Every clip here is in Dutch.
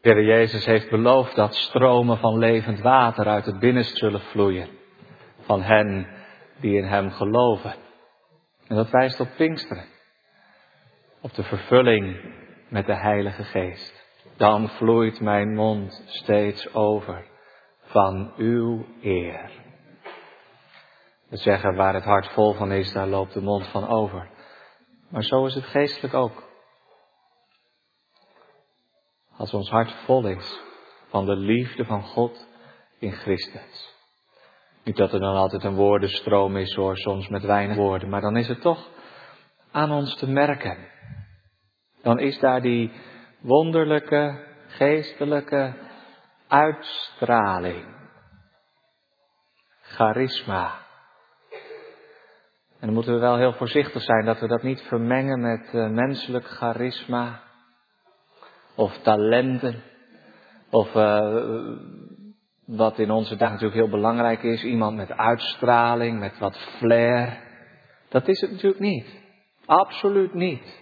De Heer Jezus heeft beloofd dat stromen van levend water uit het binnenst zullen vloeien van hen die in Hem geloven. En dat wijst op Pinksteren, op de vervulling met de Heilige Geest. Dan vloeit mijn mond steeds over van uw eer. We zeggen waar het hart vol van is, daar loopt de mond van over. Maar zo is het geestelijk ook. Als ons hart vol is van de liefde van God in Christus. Niet dat er dan altijd een woordenstroom is hoor, soms met weinig woorden, maar dan is het toch aan ons te merken. Dan is daar die wonderlijke, geestelijke uitstraling. Charisma. En dan moeten we wel heel voorzichtig zijn dat we dat niet vermengen met uh, menselijk charisma of talenten of uh, wat in onze dag natuurlijk heel belangrijk is, iemand met uitstraling, met wat flair. Dat is het natuurlijk niet. Absoluut niet.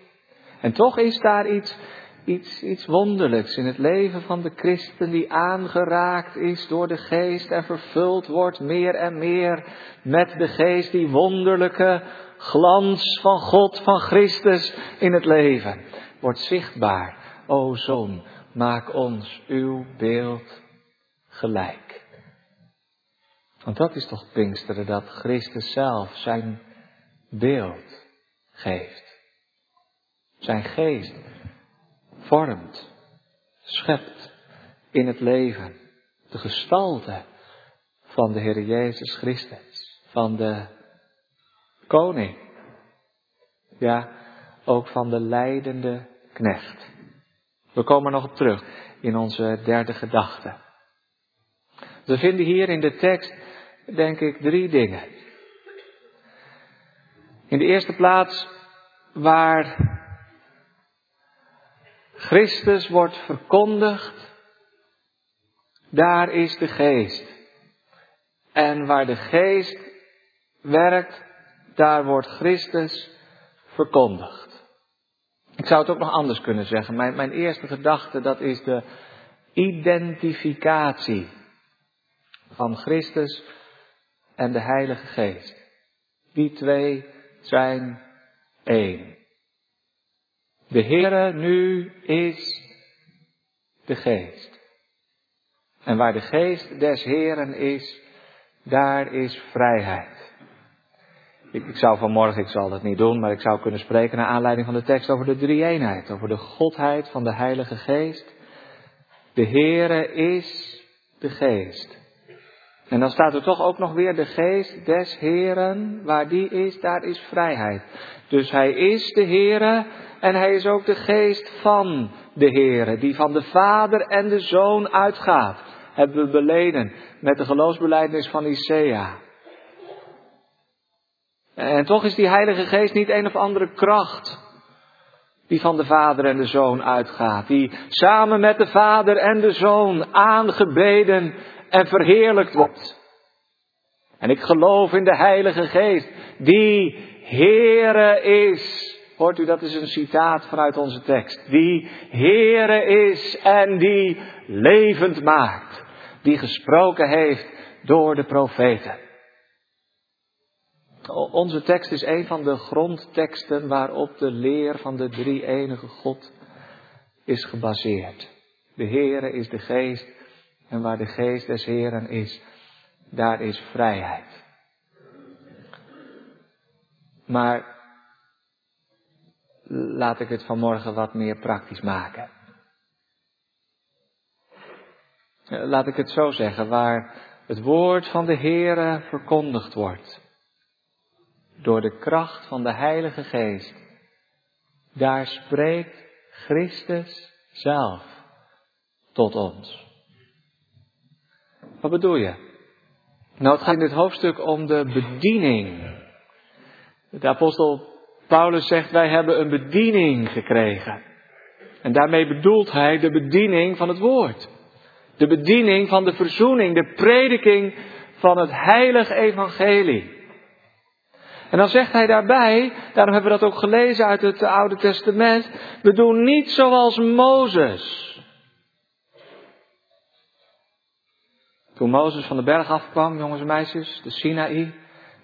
En toch is daar iets, iets, iets wonderlijks in het leven van de christen die aangeraakt is door de geest en vervuld wordt meer en meer met de geest, die wonderlijke glans van God, van Christus in het leven. Wordt zichtbaar. O Zoon, maak ons uw beeld gelijk. Want dat is toch Pinksteren, dat Christus zelf zijn beeld geeft. Zijn geest vormt, schept in het leven de gestalte van de Heer Jezus Christus, van de koning. Ja, ook van de leidende knecht. We komen nog op terug in onze derde gedachte. We vinden hier in de tekst, denk ik, drie dingen. In de eerste plaats waar Christus wordt verkondigd, daar is de geest. En waar de geest werkt, daar wordt Christus verkondigd. Ik zou het ook nog anders kunnen zeggen. Mijn, mijn eerste gedachte, dat is de identificatie van Christus en de Heilige Geest. Die twee zijn één. De Heere nu is de Geest. En waar de Geest des Heeren is, daar is vrijheid. Ik, ik, zou vanmorgen, ik zal dat niet doen, maar ik zou kunnen spreken naar aanleiding van de tekst over de drie-eenheid, over de godheid van de Heilige Geest. De Heere is de Geest. En dan staat er toch ook nog weer de geest des Heren. Waar die is, daar is vrijheid. Dus hij is de Here en hij is ook de geest van de Here. Die van de Vader en de Zoon uitgaat. Hebben we beleden met de geloofsbeleidnis van Isaiah. En toch is die Heilige Geest niet een of andere kracht die van de Vader en de Zoon uitgaat, die samen met de Vader en de Zoon aangebeden en verheerlijkt wordt. En ik geloof in de Heilige Geest, die Heere is. Hoort u, dat is een citaat vanuit onze tekst. Die Heere is en die levend maakt. Die gesproken heeft door de profeten. Onze tekst is een van de grondteksten waarop de leer van de drie enige God is gebaseerd. De Heere is de Geest en waar de geest des Heren is, daar is vrijheid. Maar laat ik het vanmorgen wat meer praktisch maken. Laat ik het zo zeggen, waar het woord van de Heere verkondigd wordt, door de kracht van de Heilige Geest, daar spreekt Christus zelf tot ons. Wat bedoel je? Nou, het gaat in dit hoofdstuk om de bediening. De apostel Paulus zegt, wij hebben een bediening gekregen. En daarmee bedoelt hij de bediening van het woord. De bediening van de verzoening, de prediking van het heilige evangelie. En dan zegt hij daarbij, daarom hebben we dat ook gelezen uit het Oude Testament, we doen niet zoals Mozes. Toen Mozes van de berg afkwam, jongens en meisjes, de Sinaï,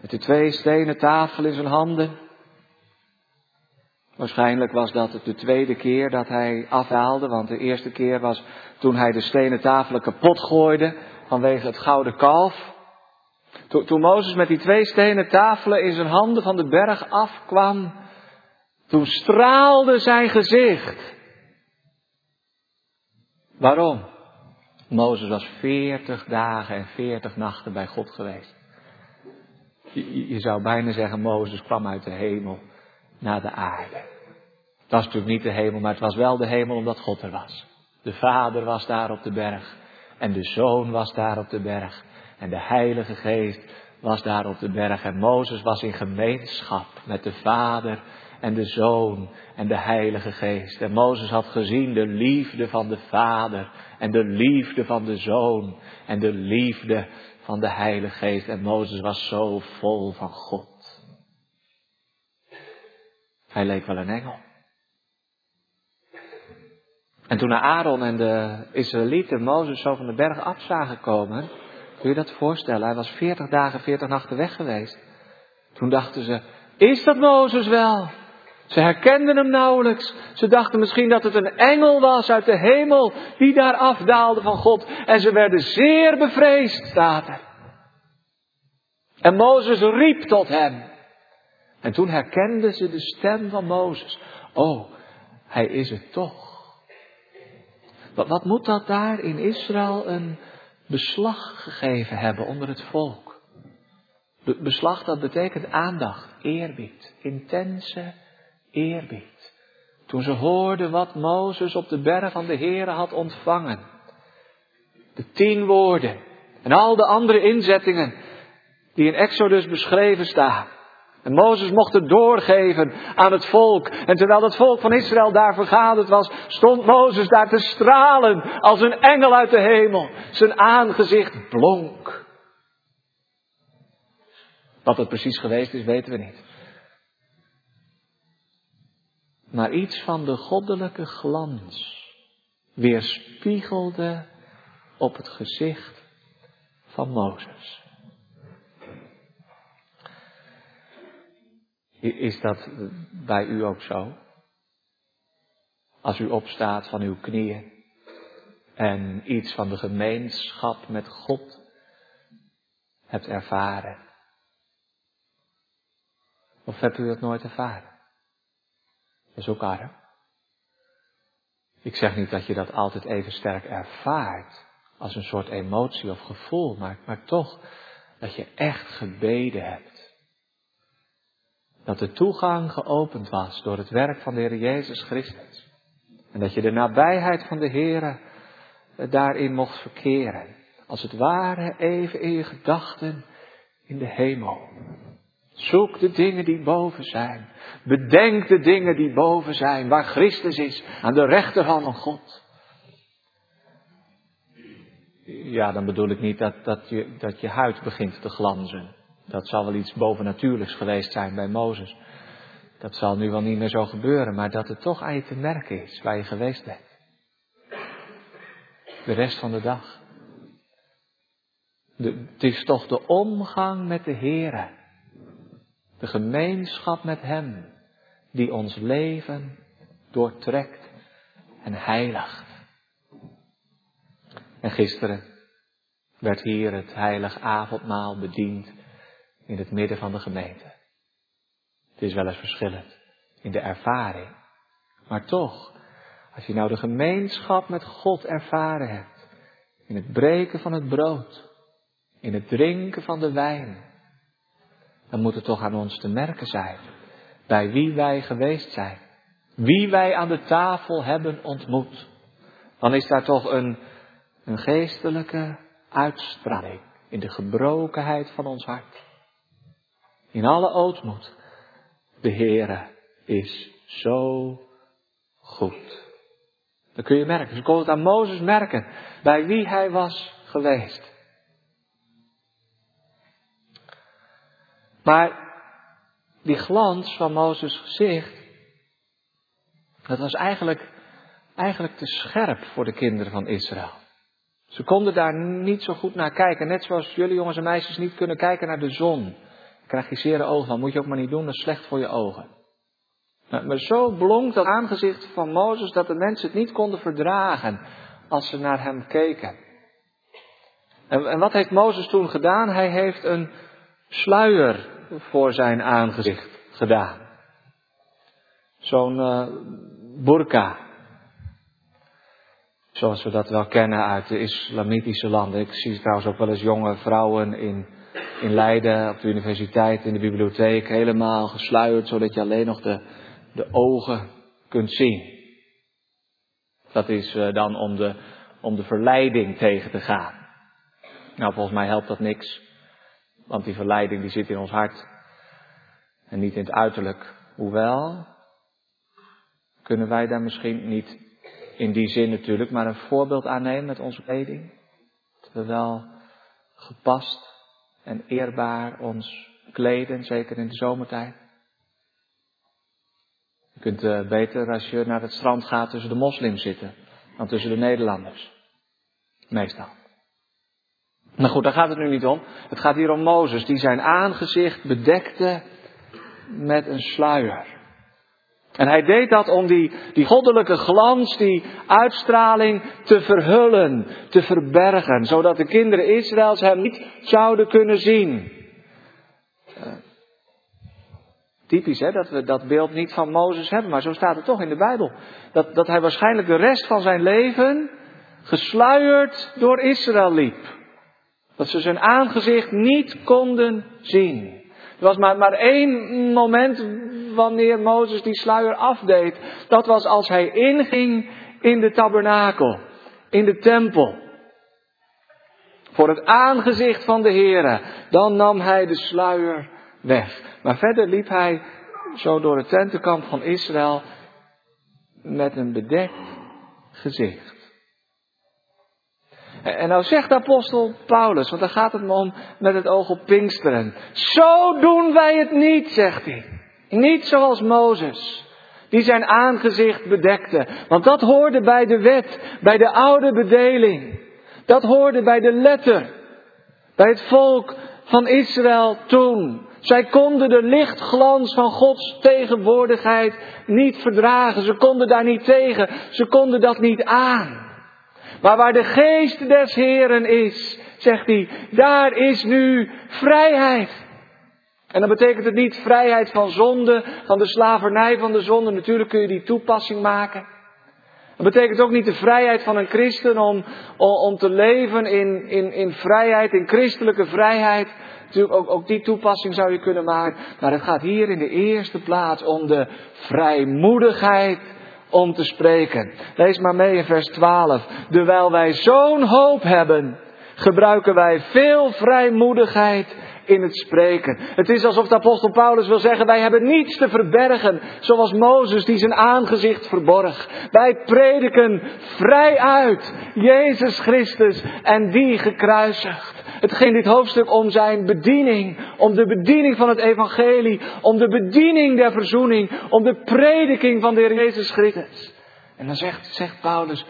met de twee stenen tafel in zijn handen. Waarschijnlijk was dat de tweede keer dat hij afhaalde, want de eerste keer was toen hij de stenen tafelen kapot gooide vanwege het gouden kalf. Toen, toen Mozes met die twee stenen tafelen in zijn handen van de berg afkwam, toen straalde zijn gezicht. Waarom? Mozes was veertig dagen en veertig nachten bij God geweest. Je, je, zou bijna zeggen, Mozes kwam uit de hemel naar de aarde. Het was natuurlijk niet de hemel, maar het was wel de hemel omdat God er was. De Vader was daar op de berg. En de Zoon was daar op de berg. En de Heilige Geest was daar op de berg. En Mozes was in gemeenschap met de Vader en de Zoon en de Heilige Geest. En Mozes had gezien de liefde van de Vader en de liefde van de Zoon en de liefde van de Heilige Geest. En Mozes was zo vol van God. Hij leek wel een engel. En toen Aaron en de Israëlieten Mozes zo van de berg af zagen komen, kun je dat voorstellen? Hij was veertig dagen, veertig nachten weg geweest. Toen dachten ze, is dat Mozes wel? Ze herkenden hem nauwelijks. Ze dachten misschien dat het een engel was uit de hemel die daar afdaalde van God. En ze werden zeer bevreesd, staat er. En Mozes riep tot hem. En toen herkenden ze de stem van Mozes. Oh, hij is het toch. Wat, wat moet dat daar in Israël een beslag gegeven hebben onder het volk? Beslag, dat betekent aandacht, eerbied, intense eerbied. Toen ze hoorden wat Mozes op de berg van de Heere had ontvangen. De tien woorden en al de andere inzettingen die in Exodus beschreven staan. En Mozes mocht het doorgeven aan het volk. En terwijl het volk van Israël daar vergaderd was, stond Mozes daar te stralen als een engel uit de hemel. Zijn aangezicht blonk. Wat het precies geweest is, weten we niet. Maar iets van de goddelijke glans weerspiegelde op het gezicht van Mozes. Is dat bij u ook zo? Als u opstaat van uw knieën en iets van de gemeenschap met God hebt ervaren. Of hebt u dat nooit ervaren? Dat is ook arm. Ik zeg niet dat je dat altijd even sterk ervaart, als een soort emotie of gevoel, maar, maar toch dat je echt gebeden hebt. Dat de toegang geopend was door het werk van de Heer Jezus Christus. En dat je de nabijheid van de Heer daarin mocht verkeren. Als het ware even in je gedachten in de hemel. Zoek de dingen die boven zijn. Bedenk de dingen die boven zijn, waar Christus is, aan de rechterhand van God. Ja, dan bedoel ik niet dat, dat, je, dat je huid begint te glanzen. Dat zal wel iets bovennatuurlijks geweest zijn bij Mozes. Dat zal nu wel niet meer zo gebeuren, maar dat het toch aan je te merken is waar je geweest bent. De rest van de dag. De, het is toch de omgang met de Here. De gemeenschap met Hem die ons leven doortrekt en heiligt. En gisteren werd hier het heilig avondmaal bediend in het midden van de gemeente. Het is wel eens verschillend in de ervaring. Maar toch, als je nou de gemeenschap met God ervaren hebt, in het breken van het brood, in het drinken van de wijn, dan moet het toch aan ons te merken zijn bij wie wij geweest zijn, wie wij aan de tafel hebben ontmoet. Dan is daar toch een, een geestelijke uitstraling in de gebrokenheid van ons hart. In alle ootmoed. De Heere is zo goed. Dat kun je merken. Ze kon het aan Mozes merken bij wie hij was geweest. Maar die glans van Mozes gezicht, dat was eigenlijk, eigenlijk te scherp voor de kinderen van Israël. Ze konden daar niet zo goed naar kijken. Net zoals jullie jongens en meisjes niet kunnen kijken naar de zon. Krijg je zere ogen van. Moet je ook maar niet doen, dat is slecht voor je ogen. Maar zo blonk dat aangezicht van Mozes dat de mensen het niet konden verdragen als ze naar hem keken. En, en wat heeft Mozes toen gedaan? Hij heeft een sluier voor zijn aangezicht gedaan. Zo'n uh, burka. Zoals we dat wel kennen uit de islamitische landen. Ik zie trouwens ook wel eens jonge vrouwen in, in Leiden, op de universiteit, in de bibliotheek, helemaal gesluierd, zodat je alleen nog de, de ogen kunt zien. Dat is uh, dan om de, om de verleiding tegen te gaan. Nou, volgens mij helpt dat niks. Want die verleiding die zit in ons hart. En niet in het uiterlijk. Hoewel, kunnen wij daar misschien niet in die zin natuurlijk, maar een voorbeeld aannemen met onze kleding. Dat we wel gepast en eerbaar ons kleden, zeker in de zomertijd. Je kunt uh, beter als je naar het strand gaat tussen de moslims zitten dan tussen de Nederlanders. Meestal. Maar goed, daar gaat het nu niet om. Het gaat hier om Mozes, die zijn aangezicht bedekte met een sluier. En hij deed dat om die, die goddelijke glans, die uitstraling te verhullen, te verbergen, zodat de kinderen Israëls hem niet zouden kunnen zien. Uh, typisch hè, dat we dat beeld niet van Mozes hebben, maar zo staat het toch in de Bijbel. Dat, dat hij waarschijnlijk de rest van zijn leven gesluierd door Israël liep. Dat ze zijn aangezicht niet konden zien. Er was maar, maar één moment wanneer Mozes die sluier afdeed. Dat was als hij inging in de tabernakel, in de tempel. Voor het aangezicht van de Heere. Dan nam hij de sluier weg. Maar verder liep hij zo door het tentenkamp van Israël met een bedekt gezicht. En nou zegt de apostel Paulus, want daar gaat het me om met het oog op Pinksteren. Zo doen wij het niet, zegt hij. Niet zoals Mozes, die zijn aangezicht bedekte. Want dat hoorde bij de wet, bij de oude bedeling. Dat hoorde bij de letter, bij het volk van Israël toen. Zij konden de lichtglans van Gods tegenwoordigheid niet verdragen. Ze konden daar niet tegen. Ze konden dat niet aan. Maar waar de geest des Heren is, zegt hij, daar is nu vrijheid. En dan betekent het niet vrijheid van zonde, van de slavernij van de zonde. Natuurlijk kun je die toepassing maken. Dat betekent ook niet de vrijheid van een christen om, om te leven in, in, in vrijheid, in christelijke vrijheid. Natuurlijk ook, ook die toepassing zou je kunnen maken. Maar het gaat hier in de eerste plaats om de vrijmoedigheid om te spreken. Lees maar mee in vers 12. Terwijl wij zo'n hoop hebben, gebruiken wij veel vrijmoedigheid in het spreken. Het is alsof de apostel Paulus wil zeggen, wij hebben niets te verbergen, zoals Mozes die zijn aangezicht verborg. Wij prediken vrij uit Jezus Christus en die gekruisigd. Het ging dit hoofdstuk om zijn bediening, om de bediening van het evangelie, om de bediening der verzoening, om de prediking van de Heer Jezus Christus. En dan zegt, zegt Paulus,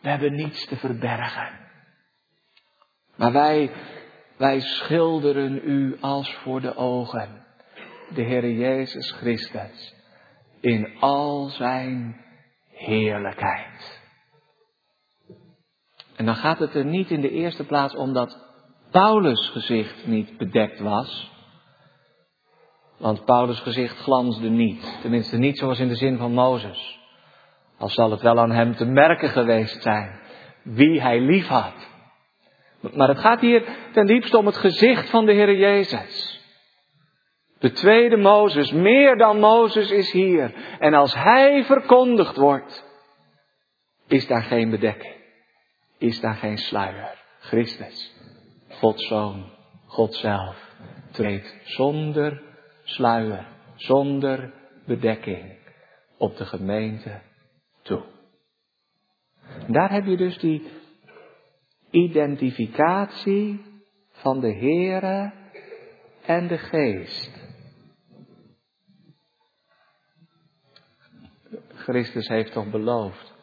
we hebben niets te verbergen. Maar wij wij schilderen u als voor de ogen, de Heer Jezus Christus, in al zijn heerlijkheid. En dan gaat het er niet in de eerste plaats om dat Paulus' gezicht niet bedekt was. Want Paulus' gezicht glansde niet. Tenminste niet zoals in de zin van Mozes. Al zal het wel aan hem te merken geweest zijn wie hij lief had. Maar het gaat hier ten diepste om het gezicht van de Heer Jezus. De tweede Mozes, meer dan Mozes is hier. En als Hij verkondigd wordt, is daar geen bedekking. Is daar geen sluier. Christus, Gods Zoon, God zelf, treedt zonder sluier, zonder bedekking op de gemeente toe. daar heb je dus die identificatie van de Heere en de Geest. Christus heeft toch beloofd.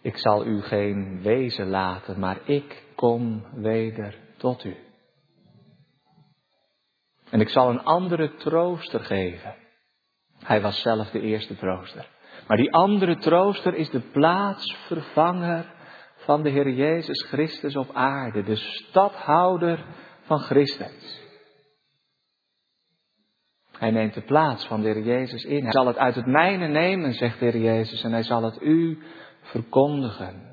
Ik zal u geen wezen laten, maar ik kom weder tot u. En ik zal een andere trooster geven. Hij was zelf de eerste trooster. Maar die andere trooster is de plaatsvervanger van de Heer Jezus Christus op aarde, de stadhouder van Christus. Hij neemt de plaats van de Heer Jezus in. Hij zal het uit het mijne nemen, zegt de Heer Jezus, en hij zal het u verkondigen.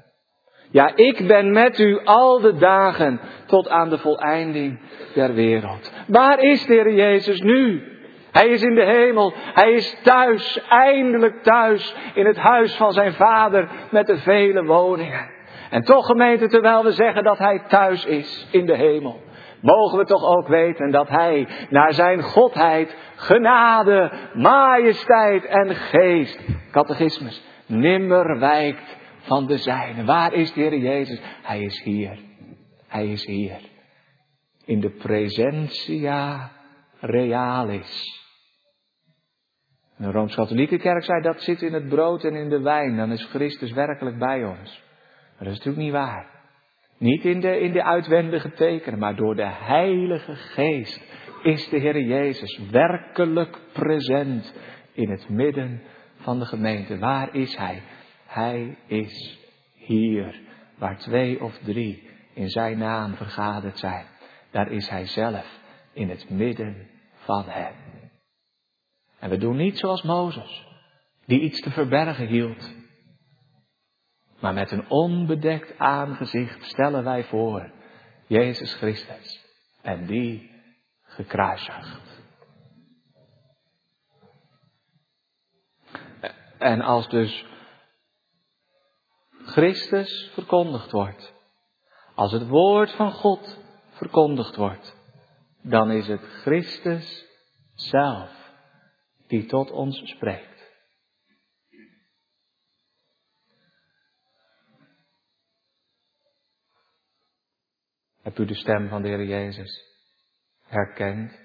Ja, ik ben met u al de dagen tot aan de voleinding der wereld. Waar is de Heer Jezus nu? Hij is in de hemel. Hij is thuis, eindelijk thuis, in het huis van zijn vader met de vele woningen. En toch gemeente, terwijl we zeggen dat hij thuis is in de hemel, mogen we toch ook weten dat hij naar zijn godheid, genade, majesteit en geest, catechismus, nimmer wijkt van de zijne. Waar is de Heer Jezus? Hij is hier. Hij is hier. In de presentia realis. De Rooms-Katholieke Kerk zei dat zit in het brood en in de wijn. Dan is Christus werkelijk bij ons. Maar dat is natuurlijk niet waar. Niet in de, in de uitwendige tekenen, maar door de Heilige Geest is de Heer Jezus werkelijk present in het midden van de gemeente. Waar is Hij? Hij is hier, waar twee of drie in Zijn naam vergaderd zijn. Daar is Hij zelf in het midden van hen. En we doen niet zoals Mozes, die iets te verbergen hield. Maar met een onbedekt aangezicht stellen wij voor Jezus Christus en die gekruisigd. En als dus Christus verkondigd wordt, als het woord van God verkondigd wordt, dan is het Christus zelf die tot ons spreekt. Hebt u de stem van de Heer Jezus herkend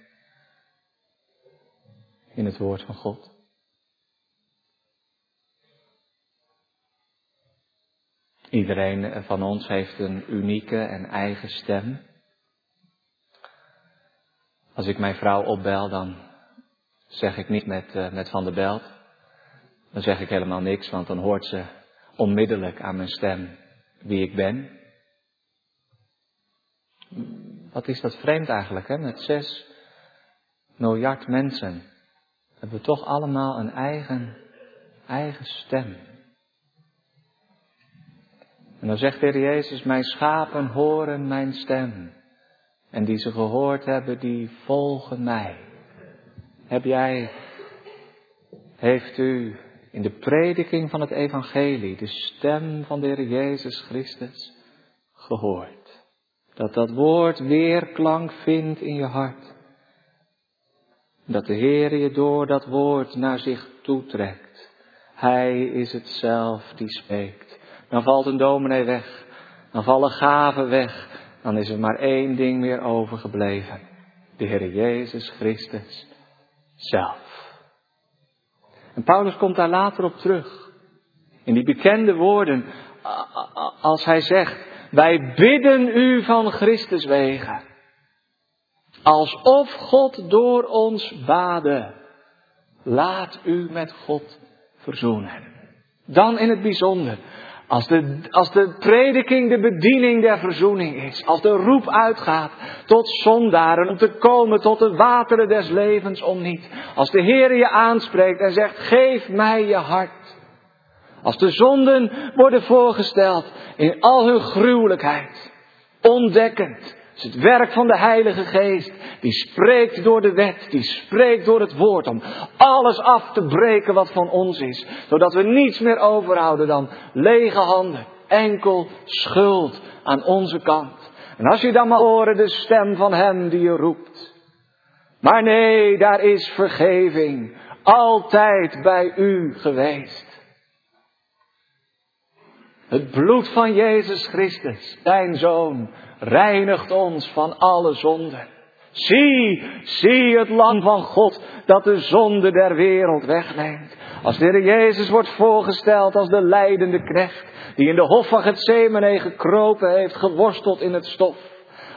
in het woord van God? Iedereen van ons heeft een unieke en eigen stem. Als ik mijn vrouw opbel, dan zeg ik niet met, uh, met Van der Belt. Dan zeg ik helemaal niks, want dan hoort ze onmiddellijk aan mijn stem wie ik ben. Wat is dat vreemd eigenlijk, hè? Met zes miljard mensen hebben we toch allemaal een eigen, eigen stem. En dan zegt de Heer Jezus, mijn schapen horen mijn stem. En die ze gehoord hebben, die volgen mij. Heb jij, heeft u in de prediking van het evangelie de stem van de Jezus Christus gehoord? Dat dat woord weerklank vindt in je hart. Dat de Heer je door dat woord naar zich toetrekt. Hij is het zelf die spreekt. Dan valt een dominee weg. Dan vallen gaven weg. Dan is er maar één ding meer overgebleven. De Heer Jezus Christus zelf. En Paulus komt daar later op terug. In die bekende woorden. Als hij zegt. Wij bidden u van Christus wegen. Alsof God door ons bade. Laat u met God verzoenen. Dan in het bijzonder. Als de, als de prediking de bediening der verzoening is. Als de roep uitgaat tot zondaren om te komen tot de wateren des levens om niet. Als de Heer je aanspreekt en zegt geef mij je hart. Als de zonden worden voorgesteld in al hun gruwelijkheid. Ontdekkend. Is het werk van de Heilige Geest. Die spreekt door de wet. Die spreekt door het woord. Om alles af te breken wat van ons is. Zodat we niets meer overhouden dan lege handen. Enkel schuld aan onze kant. En als je dan maar horen de stem van hem die je roept. Maar nee, daar is vergeving. Altijd bij u geweest. Het bloed van Jezus Christus, zijn Zoon, reinigt ons van alle zonden. Zie, zie het lam van God dat de zonde der wereld wegneemt. Als de Heer Jezus wordt voorgesteld als de leidende knecht, die in de hof van Gethsemane gekropen heeft, geworsteld in het stof.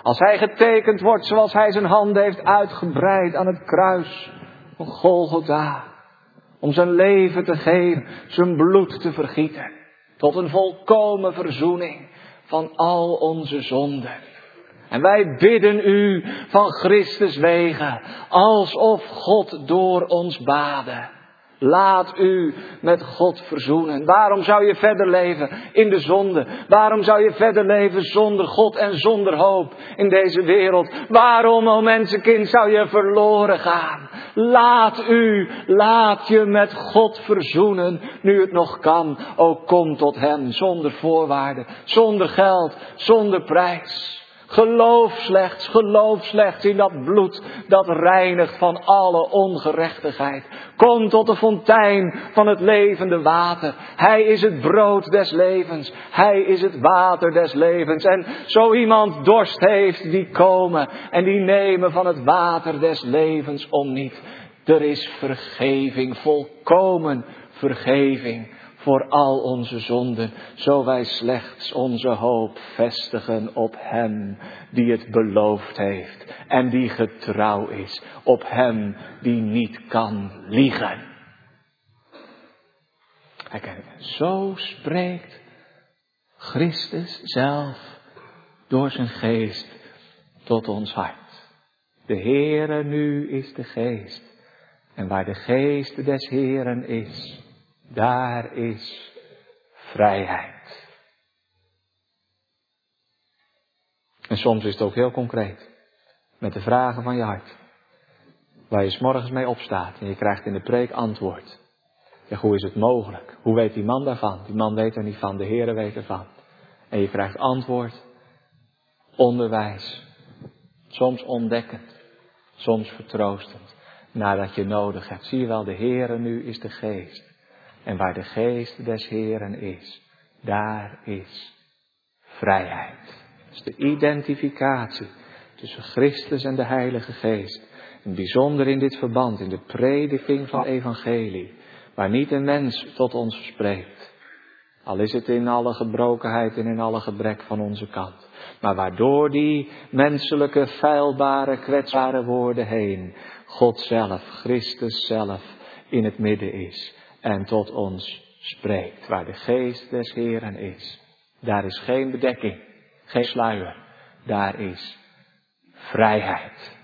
Als hij getekend wordt zoals hij zijn handen heeft uitgebreid aan het kruis van Golgotha. Om zijn leven te geven, zijn bloed te vergieten. Tot een volkomen verzoening van al onze zonden. En wij bidden u van Christus wegen, alsof God door ons baden. Laat u met God verzoenen. Waarom zou je verder leven in de zonde? Waarom zou je verder leven zonder God en zonder hoop in deze wereld? Waarom, o mensenkind, zou je verloren gaan? Laat u, laat je met God verzoenen, nu het nog kan. O kom tot Hem, zonder voorwaarden, zonder geld, zonder prijs. Geloof slechts, geloof slechts in dat bloed dat reinigt van alle ongerechtigheid. Kom tot de fontein van het levende water. Hij is het brood des levens. Hij is het water des levens. En zo iemand dorst heeft, die komen en die nemen van het water des levens om niet. Er is vergeving, volkomen vergeving voor al onze zonden, zo wij slechts onze hoop vestigen op Hem die het beloofd heeft en die getrouw is, op Hem die niet kan liegen. Zo spreekt Christus zelf door zijn geest tot ons hart. De Heere nu is de geest. En waar de geest des Heeren is, daar is vrijheid. En soms is het ook heel concreet. Met de vragen van je hart. Waar je s morgens mee opstaat en je krijgt in de preek antwoord. Zeg, hoe is het mogelijk? Hoe weet die man daarvan? Die man weet er niet van, de Heere weet ervan. En je krijgt antwoord, onderwijs. Soms ontdekkend, soms vertroostend. Nadat je nodig hebt. Zie je wel, de Heere nu is de geest. En waar de geest des Heren is, daar is vrijheid. Dat is de identificatie tussen Christus en de Heilige Geest. En bijzonder in dit verband, in de prediking van evangelie, waar niet een mens tot ons spreekt. Al is het in alle gebrokenheid en in alle gebrek van onze kant. Maar waardoor die menselijke, feilbare, kwetsbare woorden heen, God zelf, Christus zelf, in het midden is en tot ons spreekt. Waar de geest des Heren is, daar is geen bedekking, geen sluier, daar is vrijheid.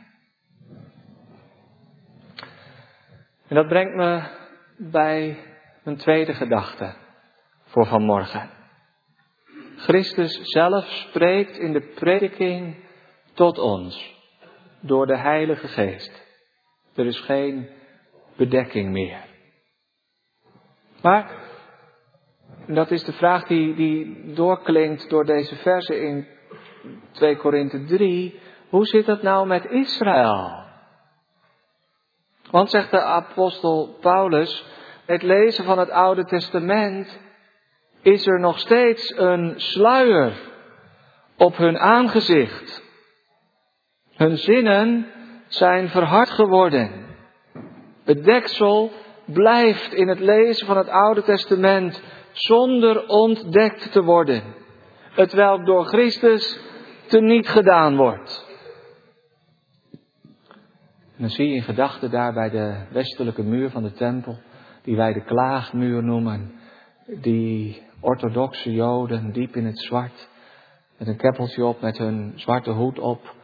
En dat brengt me bij een tweede gedachte voor vanmorgen. Christus zelf spreekt in de prediking tot ons door de Heilige Geest. Er is geen bedekking meer. Maar, dat is de vraag die, die doorklinkt door deze verse in 2 Korinthe 3. Hoe zit het nou met Israël? Want zegt de apostel Paulus, het lezen van het Oude Testament is er nog steeds een sluier op hun aangezicht. Hun zinnen zijn verhard geworden. Het deksel blijft in het lezen van het Oude Testament zonder ontdekt te worden. Het welk door Christus teniet gedaan wordt. En dan zie je in gedachten daar bij de westelijke muur van de tempel, die wij de klaagmuur noemen, die orthodoxe joden diep in het zwart, met een keppeltje op, met hun zwarte hoed op,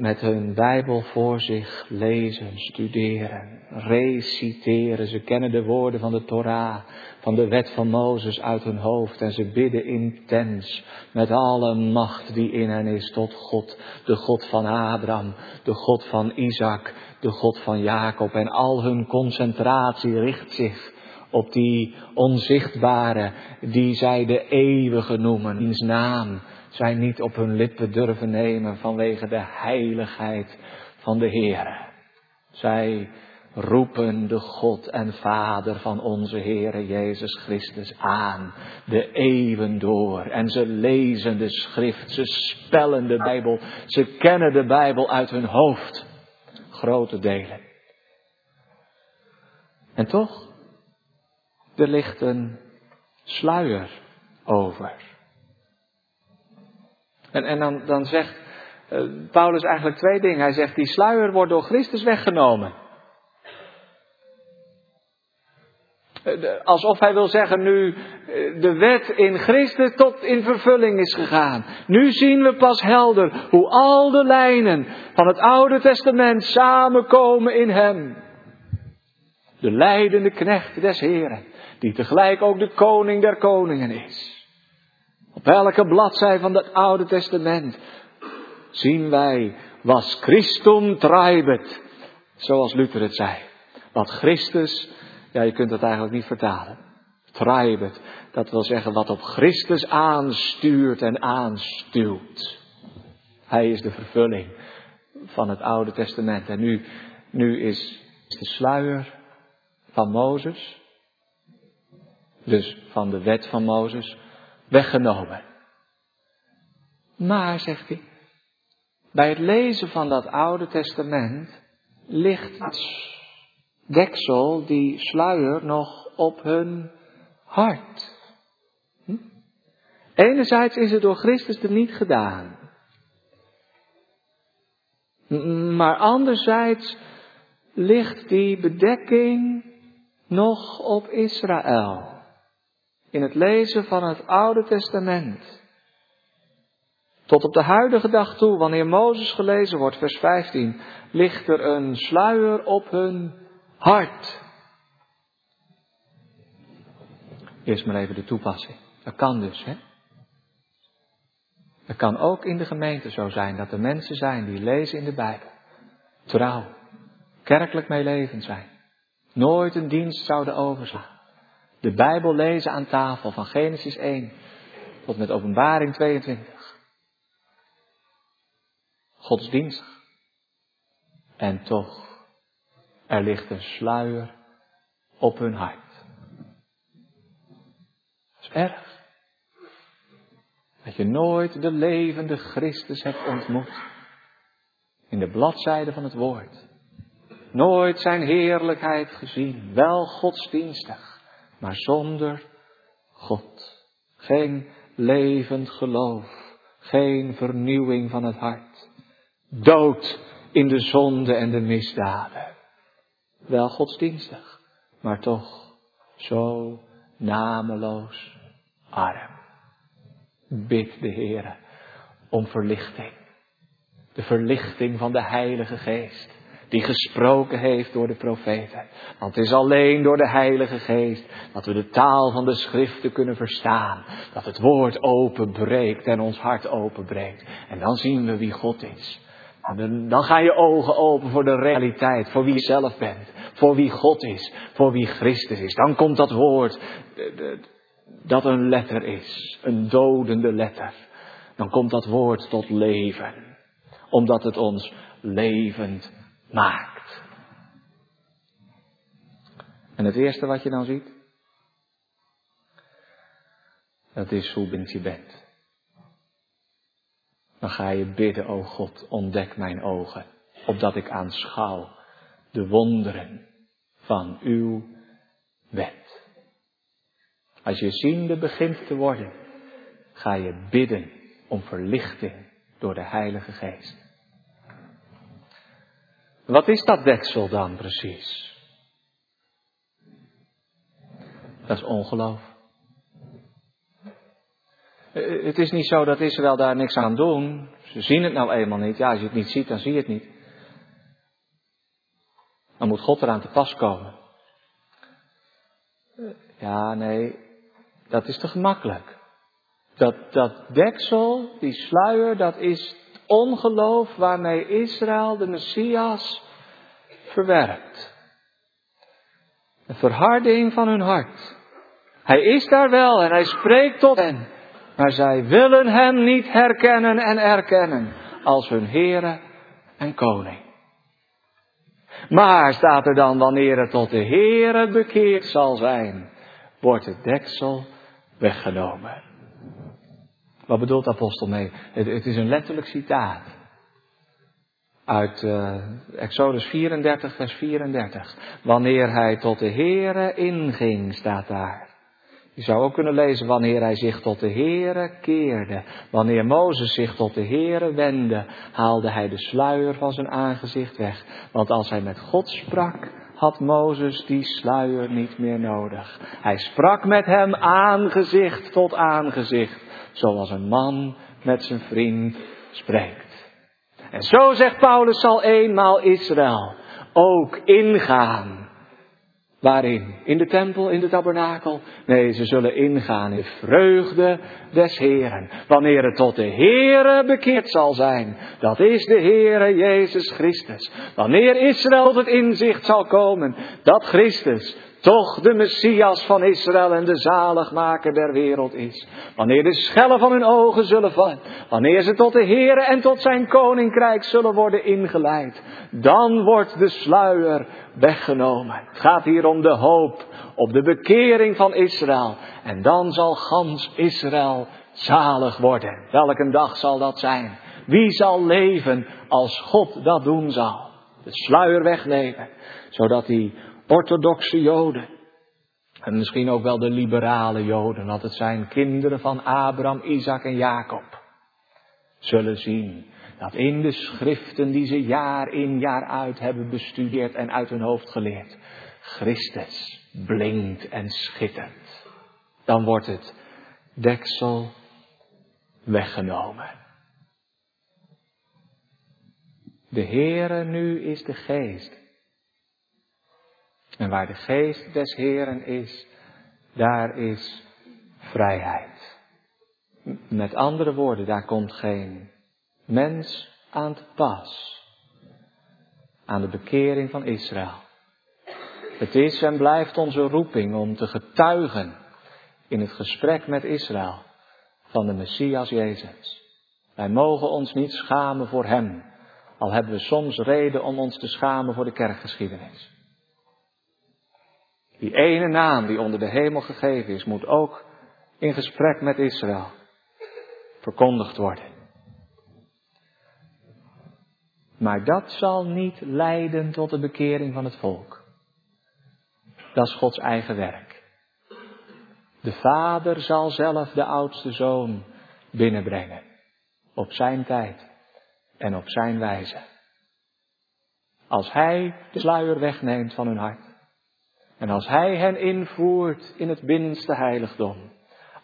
met hun Bijbel voor zich lezen, studeren, reciteren. Ze kennen de woorden van de Torah, van de wet van Mozes uit hun hoofd. En ze bidden intens met alle macht die in hen is. Tot God, de God van Abraham, de God van Isaac, de God van Jacob. En al hun concentratie richt zich op die onzichtbare, die zij de eeuwige noemen, wiens naam zij niet op hun lippen durven nemen vanwege de heiligheid van de Heer. Zij roepen de God en Vader van onze Heere Jezus Christus aan, de eeuwen door. En ze lezen de schrift, ze spellen de Bijbel, ze kennen de Bijbel uit hun hoofd. Grote delen. En toch, er ligt een sluier over. En, en dan, dan zegt uh, Paulus eigenlijk twee dingen. Hij zegt, die sluier wordt door Christus weggenomen. Eh, alsof hij wil zeggen, nu eh, de wet in Christus tot in vervulling is gegaan. Nu zien we pas helder hoe al de lijnen van het Oude Testament samenkomen in Hem. De leidende knecht des Heren, die tegelijk ook de koning der koningen is. Op elke bladzij van het Oude Testament zien wij was Christum traibet, zoals Luther het zei. Wat Christus ja, je kunt dat eigenlijk niet vertalen. Traibet, dat wil zeggen wat op Christus aanstuurt en aanstuwt. Hij is de vervulling van het Oude Testament. En nu, nu is de sluier van Mozes, dus van de wet van Mozes, weggenomen. Maar, zegt hij, bij het lezen van dat Oude Testament ligt deksel, die sluier, nog op hun hart. Hm? Enerzijds is het door Christus er niet gedaan. Maar anderzijds ligt die bedekking nog op Israël. In het lezen van het Oude Testament. Tot op de huidige dag toe, wanneer Mozes gelezen wordt, vers 15, ligt er een sluier op hun hart. Eerst maar even de toepassing. Dat kan dus, hè? Het kan ook in de gemeente zo zijn dat er mensen zijn die lezen in de Bijbel. Trouw. Kerkelijk meelevend zijn. Nooit een dienst zouden overslaan. De Bijbel lezen aan tafel van Genesis 1 tot met Openbaring 22. Godsdienstig. En toch er ligt een sluier op hun hart. Dat is erg. Dat je nooit de levende Christus hebt ontmoet. In de bladzijde van het woord. Nooit zijn heerlijkheid gezien. Wel godsdienstig, maar zonder God. Geen levend geloof. Geen vernieuwing van het hart. Dood in de zonde en de misdaden wel godsdienstig, maar toch zo nameloos arm. Bid de Heer om verlichting. De verlichting van de Heilige Geest. Die gesproken heeft door de profeten. Want het is alleen door de Heilige Geest dat we de taal van de schriften kunnen verstaan. Dat het woord openbreekt en ons hart openbreekt. En dan zien we wie God is. Dan, dan gaan je ogen open voor de realiteit, voor wie je zelf bent, voor wie God is, voor wie Christus is. Dan komt dat woord dat een letter is, een dodende letter. Dan komt dat woord tot leven, omdat het ons levend maakt. En het eerste wat je dan ziet, dat is hoe bent je bent dan ga je bidden, o God, ontdek mijn ogen, opdat ik aanschouw de wonderen van uw wet. Als je ziende begint te worden, ga je bidden om verlichting door de Heilige Geest. Wat is dat deksel dan precies? Dat is ongeloof. Eh, het is niet zo dat Israël daar niks aan doen. Ze zien het nou eenmaal niet. Ja, als je het niet ziet, dan zie je het niet. Dan moet God eraan te pas komen. Eh, ja, nee, dat is te gemakkelijk. Dat, dat deksel, die sluier, dat is ongeloof waarmee Israël de Messias verwerpt. Een verharding van hun hart. Hij is daar wel en hij spreekt tot hen. Maar zij willen hem niet herkennen en erkennen als hun Heere en Koning. Maar staat er dan, wanneer het tot de Heere bekeerd zal zijn, wordt het deksel weggenomen. Wat bedoelt de apostel mee? Het, is een letterlijk citaat. Uit uh, Exodus 34, vers 34. Wanneer hij tot de Heere inging, staat daar. Je zou ook kunnen lezen wanneer hij zich tot de Heere keerde. Wanneer Mozes zich tot de Heere wendde, haalde hij de sluier van zijn aangezicht weg. Want als hij met God sprak, had Mozes die sluier niet meer nodig. Hij sprak met hem aangezicht tot aangezicht, zoals een man met zijn vriend spreekt. En zo zegt Paulus zal eenmaal Israël ook ingaan Waarin? In de tempel, in de tabernakel? Nee, ze zullen ingaan in vreugde des Heren. Wanneer het tot de Heere bekeerd zal zijn. Dat is de Heere Jezus Christus. Wanneer Israël tot het inzicht zal komen dat Christus toch de Messias van Israël en de zaligmaker der wereld is. Wanneer de schellen van hun ogen zullen vallen, wanneer ze tot de Heere en tot zijn koninkrijk zullen worden ingeleid, dan wordt de sluier weggenomen. Het gaat hier om de hoop op de bekering van Israël. En dan zal gans Israël zalig worden. Welke dag zal dat zijn? Wie zal leven als God dat doen zal? De sluier wegnemen, zodat die orthodoxe Joden. En misschien ook wel de liberale Joden, dat het zijn kinderen van Abraham, Isaac en Jacob. Zullen zien dat in de schriften die ze jaar in jaar uit hebben bestudeerd en uit hun hoofd geleerd, Christus blinkt en schittert. Dan wordt het deksel weggenomen. De Heere nu is de geest. En waar de geest des Heren is, daar is vrijheid. Met andere woorden, daar komt geen mens aan te pas. Aan de bekering van Israël. Het is en blijft onze roeping om te getuigen in het gesprek met Israël van de Messias Jezus. Wij mogen ons niet schamen voor Hem, al hebben we soms reden om ons te schamen voor de kerkgeschiedenis. Die ene naam die onder de hemel gegeven is, moet ook in gesprek met Israël verkondigd worden. Maar dat zal niet leiden tot de bekering van het volk. Dat is Gods eigen werk. De vader zal zelf de oudste zoon binnenbrengen. Op zijn tijd en op zijn wijze. Als hij de sluier wegneemt van hun hart. En als hij hen invoert in het binnenste heiligdom.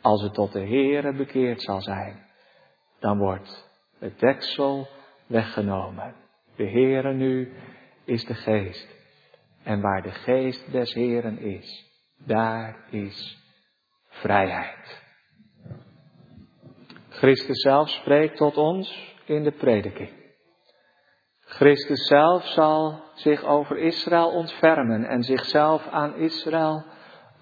Als het tot de Heere bekeerd zal zijn. Dan wordt het deksel weggenomen. De Heere nu is de geest. En waar de geest des Heeren is, daar is vrijheid. Christus zelf spreekt tot ons in de prediking. Christus zelf zal zich over Israël ontfermen en zichzelf aan Israël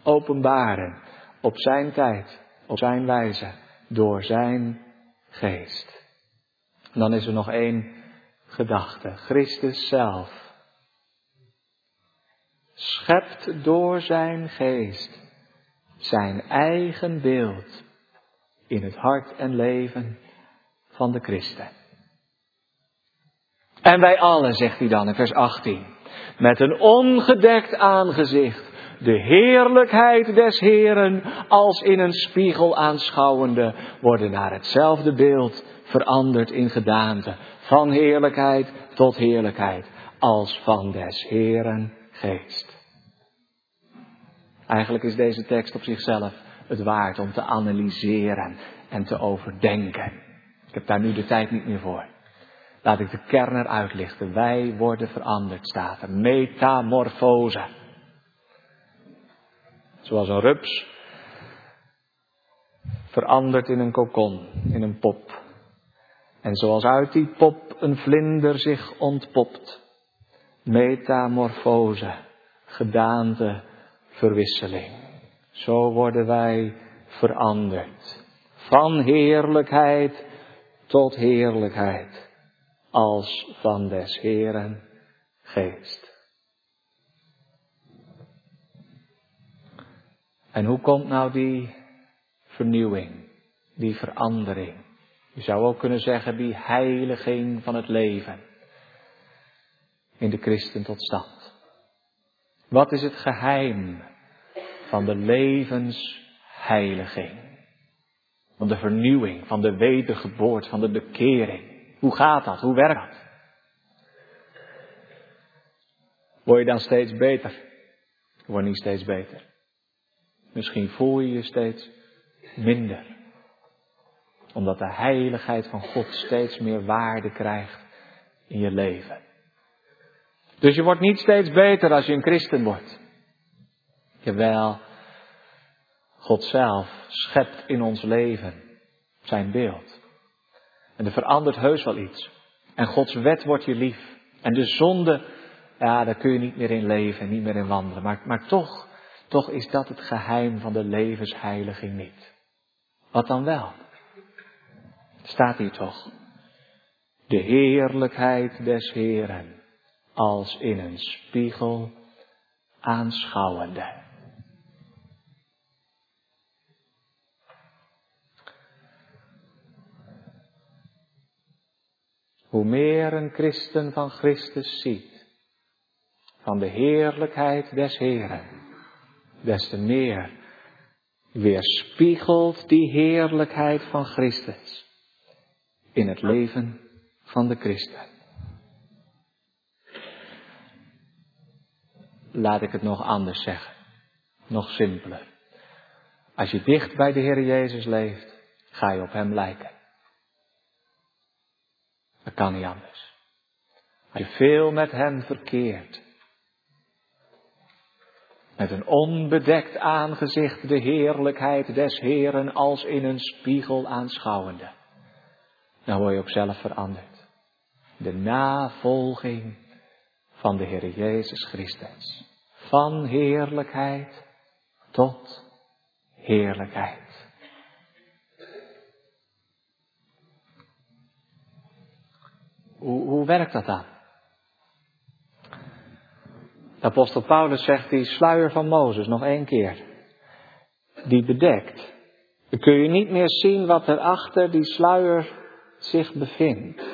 openbaren op zijn tijd, op zijn wijze, door zijn geest. dan is er nog één gedachte. Christus zelf schept door zijn geest zijn eigen beeld in het hart en leven van de christen. En wij allen, zegt hij dan in vers 18, met een ongedekt aangezicht, de heerlijkheid des Heren als in een spiegel aanschouwende, worden naar hetzelfde beeld veranderd in gedaante, van heerlijkheid tot heerlijkheid, als van des Heren geest. Eigenlijk is deze tekst op zichzelf het waard om te analyseren en te overdenken. Ik heb daar nu de tijd niet meer voor. Laat ik de kern eruit lichten. Wij worden veranderd, staat er. Metamorfose. Zoals een rups verandert in een kokon, in een pop. En zoals uit die pop een vlinder zich ontpopt. Metamorfose, gedaante, verwisseling. Zo worden wij veranderd. Van heerlijkheid tot heerlijkheid als van des Heeren geest. En hoe komt nou die vernieuwing, die verandering? Je zou ook kunnen zeggen die heiliging van het leven in de christen tot stand. Wat is het geheim van de levensheiliging? Van de vernieuwing, van de wedergeboorte, van de bekering. Hoe gaat dat? Hoe werkt dat? Word je dan steeds beter? Word niet steeds beter. Misschien voel je je steeds minder. Omdat de heiligheid van God steeds meer waarde krijgt in je leven. Dus je wordt niet steeds beter als je een christen wordt. Jawel, God zelf schept in ons leven zijn beeld. En er verandert heus wel iets. En Gods wet wordt je lief. En de zonde, ja, daar kun je niet meer in leven, niet meer in wandelen. Maar, maar toch, toch is dat het geheim van de levensheiliging niet. Wat dan wel? Staat hier toch? De heerlijkheid des Heren als in een spiegel aanschouwende. Hoe meer een christen van Christus ziet, van de heerlijkheid des Heren, des te meer weerspiegelt die heerlijkheid van Christus in het leven van de christen. Laat ik het nog anders zeggen, nog simpeler. Als je dicht bij de Heer Jezus leeft, ga je op Hem lijken. Dat kan niet anders. Als je veel met Hem verkeert, met een onbedekt aangezicht de heerlijkheid des Heeren als in een spiegel aanschouwende, dan word je ook zelf veranderd. De navolging van de Heer Jezus Christus. Van heerlijkheid tot heerlijkheid. Hoe, hoe werkt dat dan? De apostel Paulus zegt die sluier van Mozes nog één keer. Die bedekt. Dan kun je niet meer zien wat er achter die sluier zich bevindt.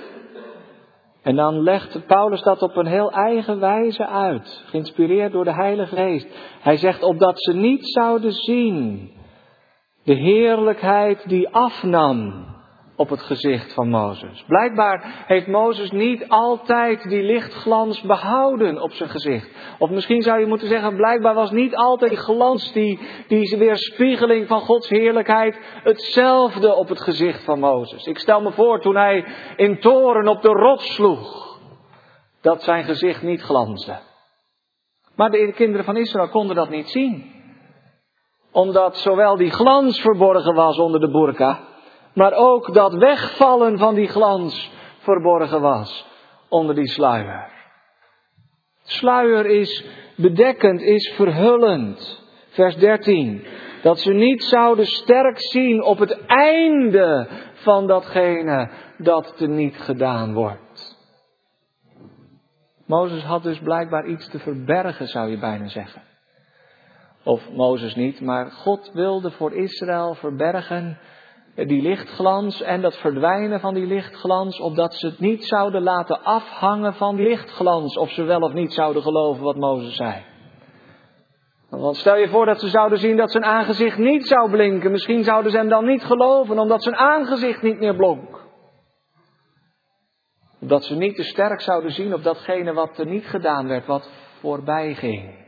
En dan legt Paulus dat op een heel eigen wijze uit, geïnspireerd door de Heilige Geest. Hij zegt opdat ze niet zouden zien de heerlijkheid die afnam op het gezicht van Mozes. Blijkbaar heeft Mozes niet altijd die lichtglans behouden op zijn gezicht. Of misschien zou je moeten zeggen, blijkbaar was niet altijd die glans, die, die weerspiegeling van Gods heerlijkheid hetzelfde op het gezicht van Mozes. Ik stel me voor toen hij in toren op de rots sloeg, dat zijn gezicht niet glansde. Maar de kinderen van Israël konden dat niet zien. Omdat zowel die glans verborgen was onder de burka, maar ook dat wegvallen van die glans verborgen was onder die sluier. Sluier is bedekkend, is verhullend. Vers 13. Dat ze niet zouden sterk zien op het einde van datgene dat niet gedaan wordt. Mozes had dus blijkbaar iets te verbergen, zou je bijna zeggen. Of Mozes niet, maar God wilde voor Israël verbergen die lichtglans en dat verdwijnen van die lichtglans, opdat ze het niet zouden laten afhangen van die lichtglans, of ze wel of niet zouden geloven wat Mozes zei. Want stel je voor dat ze zouden zien dat zijn aangezicht niet zou blinken, misschien zouden ze hem dan niet geloven, omdat zijn aangezicht niet meer blonk. Dat ze niet te sterk zouden zien op datgene wat er niet gedaan werd, wat voorbij ging.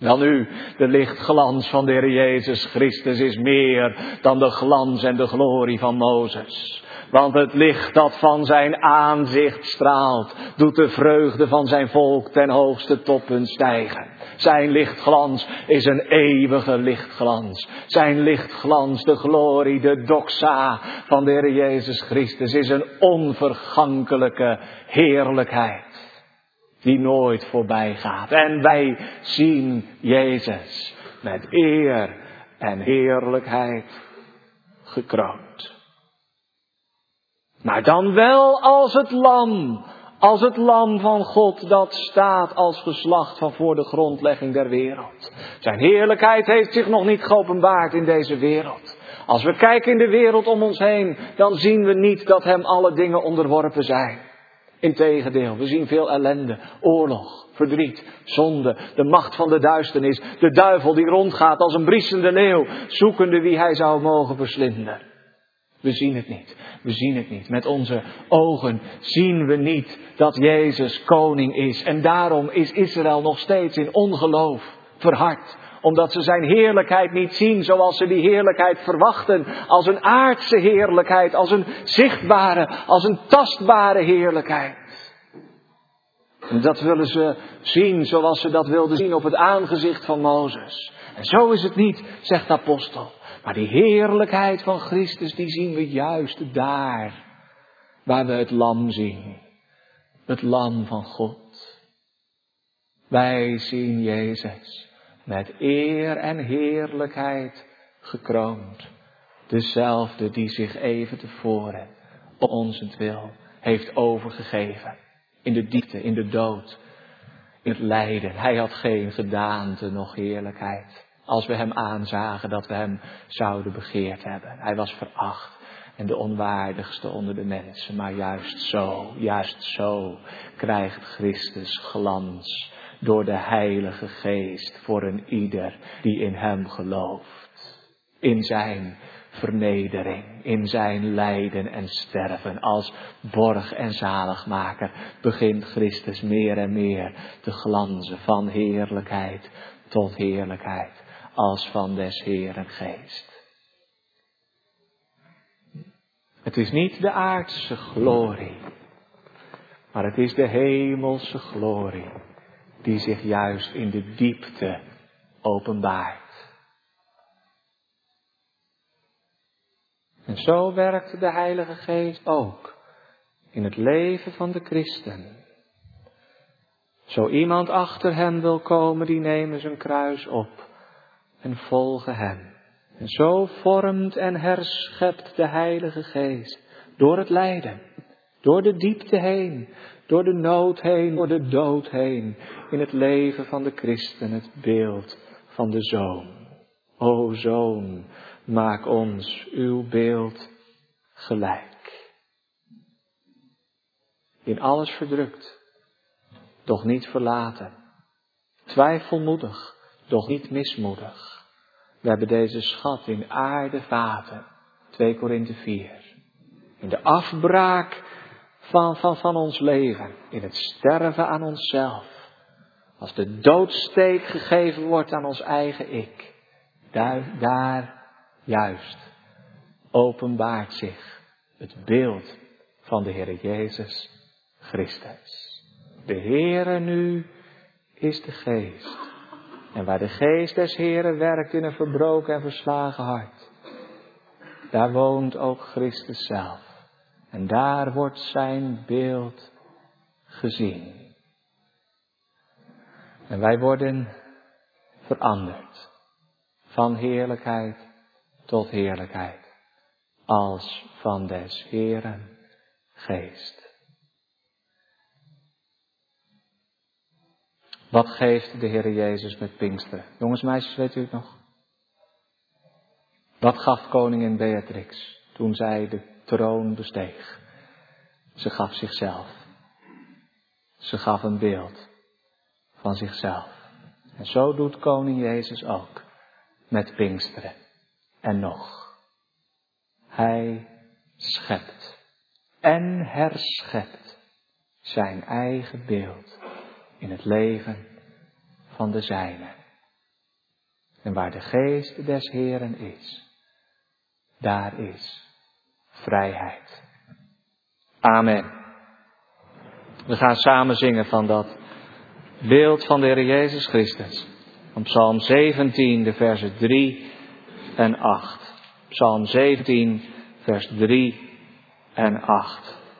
Wel nu, de lichtglans van de Heer Jezus Christus is meer dan de glans en de glorie van Mozes. Want het licht dat van zijn aanzicht straalt, doet de vreugde van zijn volk ten hoogste toppunt stijgen. Zijn lichtglans is een eeuwige lichtglans. Zijn lichtglans, de glorie, de doxa van de Heer Jezus Christus, is een onvergankelijke heerlijkheid die nooit voorbij gaat. En wij zien Jezus met eer en heerlijkheid gekroond. Maar dan wel als het lam Als het lam van God dat staat als geslacht van voor de grondlegging der wereld. Zijn heerlijkheid heeft zich nog niet geopenbaard in deze wereld. Als we kijken in de wereld om ons heen, dan zien we niet dat hem alle dingen onderworpen zijn. Integendeel, we zien veel ellende, oorlog, verdriet, zonde, de macht van de duisternis, de duivel die rondgaat als een briesende leeuw, zoekende wie hij zou mogen verslinden. We zien het niet. We zien het niet. Met onze ogen zien we niet dat Jezus koning is. En daarom is Israël nog steeds in ongeloof verhard. Omdat ze zijn heerlijkheid niet zien zoals ze die heerlijkheid verwachten. Als een aardse heerlijkheid, als een zichtbare, als een tastbare heerlijkheid. En dat willen ze zien zoals ze dat wilden zien op het aangezicht van Mozes. En zo is het niet, zegt de apostel. Maar die heerlijkheid van Christus, die zien we juist daar waar we het lam zien. Het lam van God. Wij zien Jezus met eer en heerlijkheid gekroond. Dezelfde die zich even tevoren op ons wil heeft overgegeven. In de diepte, in de dood, in het lijden. Hij had geen gedaante, nog heerlijkheid als we hem aanzagen dat we hem zouden begeerd hebben. Hij was veracht en de onwaardigste onder de mensen. Maar juist zo, juist zo krijgt Christus glans door de Heilige Geest voor een ieder die in hem gelooft. In zijn vernedering, in zijn lijden en sterven als borg en zaligmaker begint Christus meer en meer te glanzen van heerlijkheid tot heerlijkheid als van des Heeren geest. Het is niet de aardse glorie, maar het is de hemelse glorie die zich juist in de diepte openbaart. En zo werkt de Heilige Geest ook in het leven van de christen. Zo iemand achter hem wil komen, die nemen zijn kruis op en volgen Hem. En zo vormt en herschept de Heilige Geest door het lijden, door de diepte heen, door de nood heen, door de dood heen, in het leven van de christen het beeld van de Zoon. O Zoon, maak ons uw beeld gelijk. In alles verdrukt, doch niet verlaten, twijfelmoedig, doch niet mismoedig. We hebben deze schat in aarde vaten. 2 Korinthe 4. In de afbraak van, van, van ons leven. In het sterven aan onszelf. Als de doodsteek gegeven wordt aan ons eigen ik. Daar, juist openbaart zich het beeld van de Heer Jezus Christus. De Heere nu is de Geest. En waar de geest des Heren werkt in een verbroken en verslagen hart, daar woont ook Christus zelf. En daar wordt zijn beeld gezien. En wij worden veranderd van heerlijkheid tot heerlijkheid, als van des Heren geest. Wat geeft de Heer Jezus met Pinksteren? Jongens, meisjes, weet u het nog? Wat gaf koningin Beatrix toen zij de troon besteeg? Ze gaf zichzelf. Ze gaf een beeld van zichzelf. En zo doet koning Jezus ook met Pinksteren. En nog. Hij schept en herschept zijn eigen beeld in het leven van de zijne. En waar de geest des Heren is, daar is vrijheid. Amen. We gaan samen zingen van dat beeld van de Heer Jezus Christus. Van Psalm 17, de versen 3 en 8. Psalm 17, vers 3 en 8.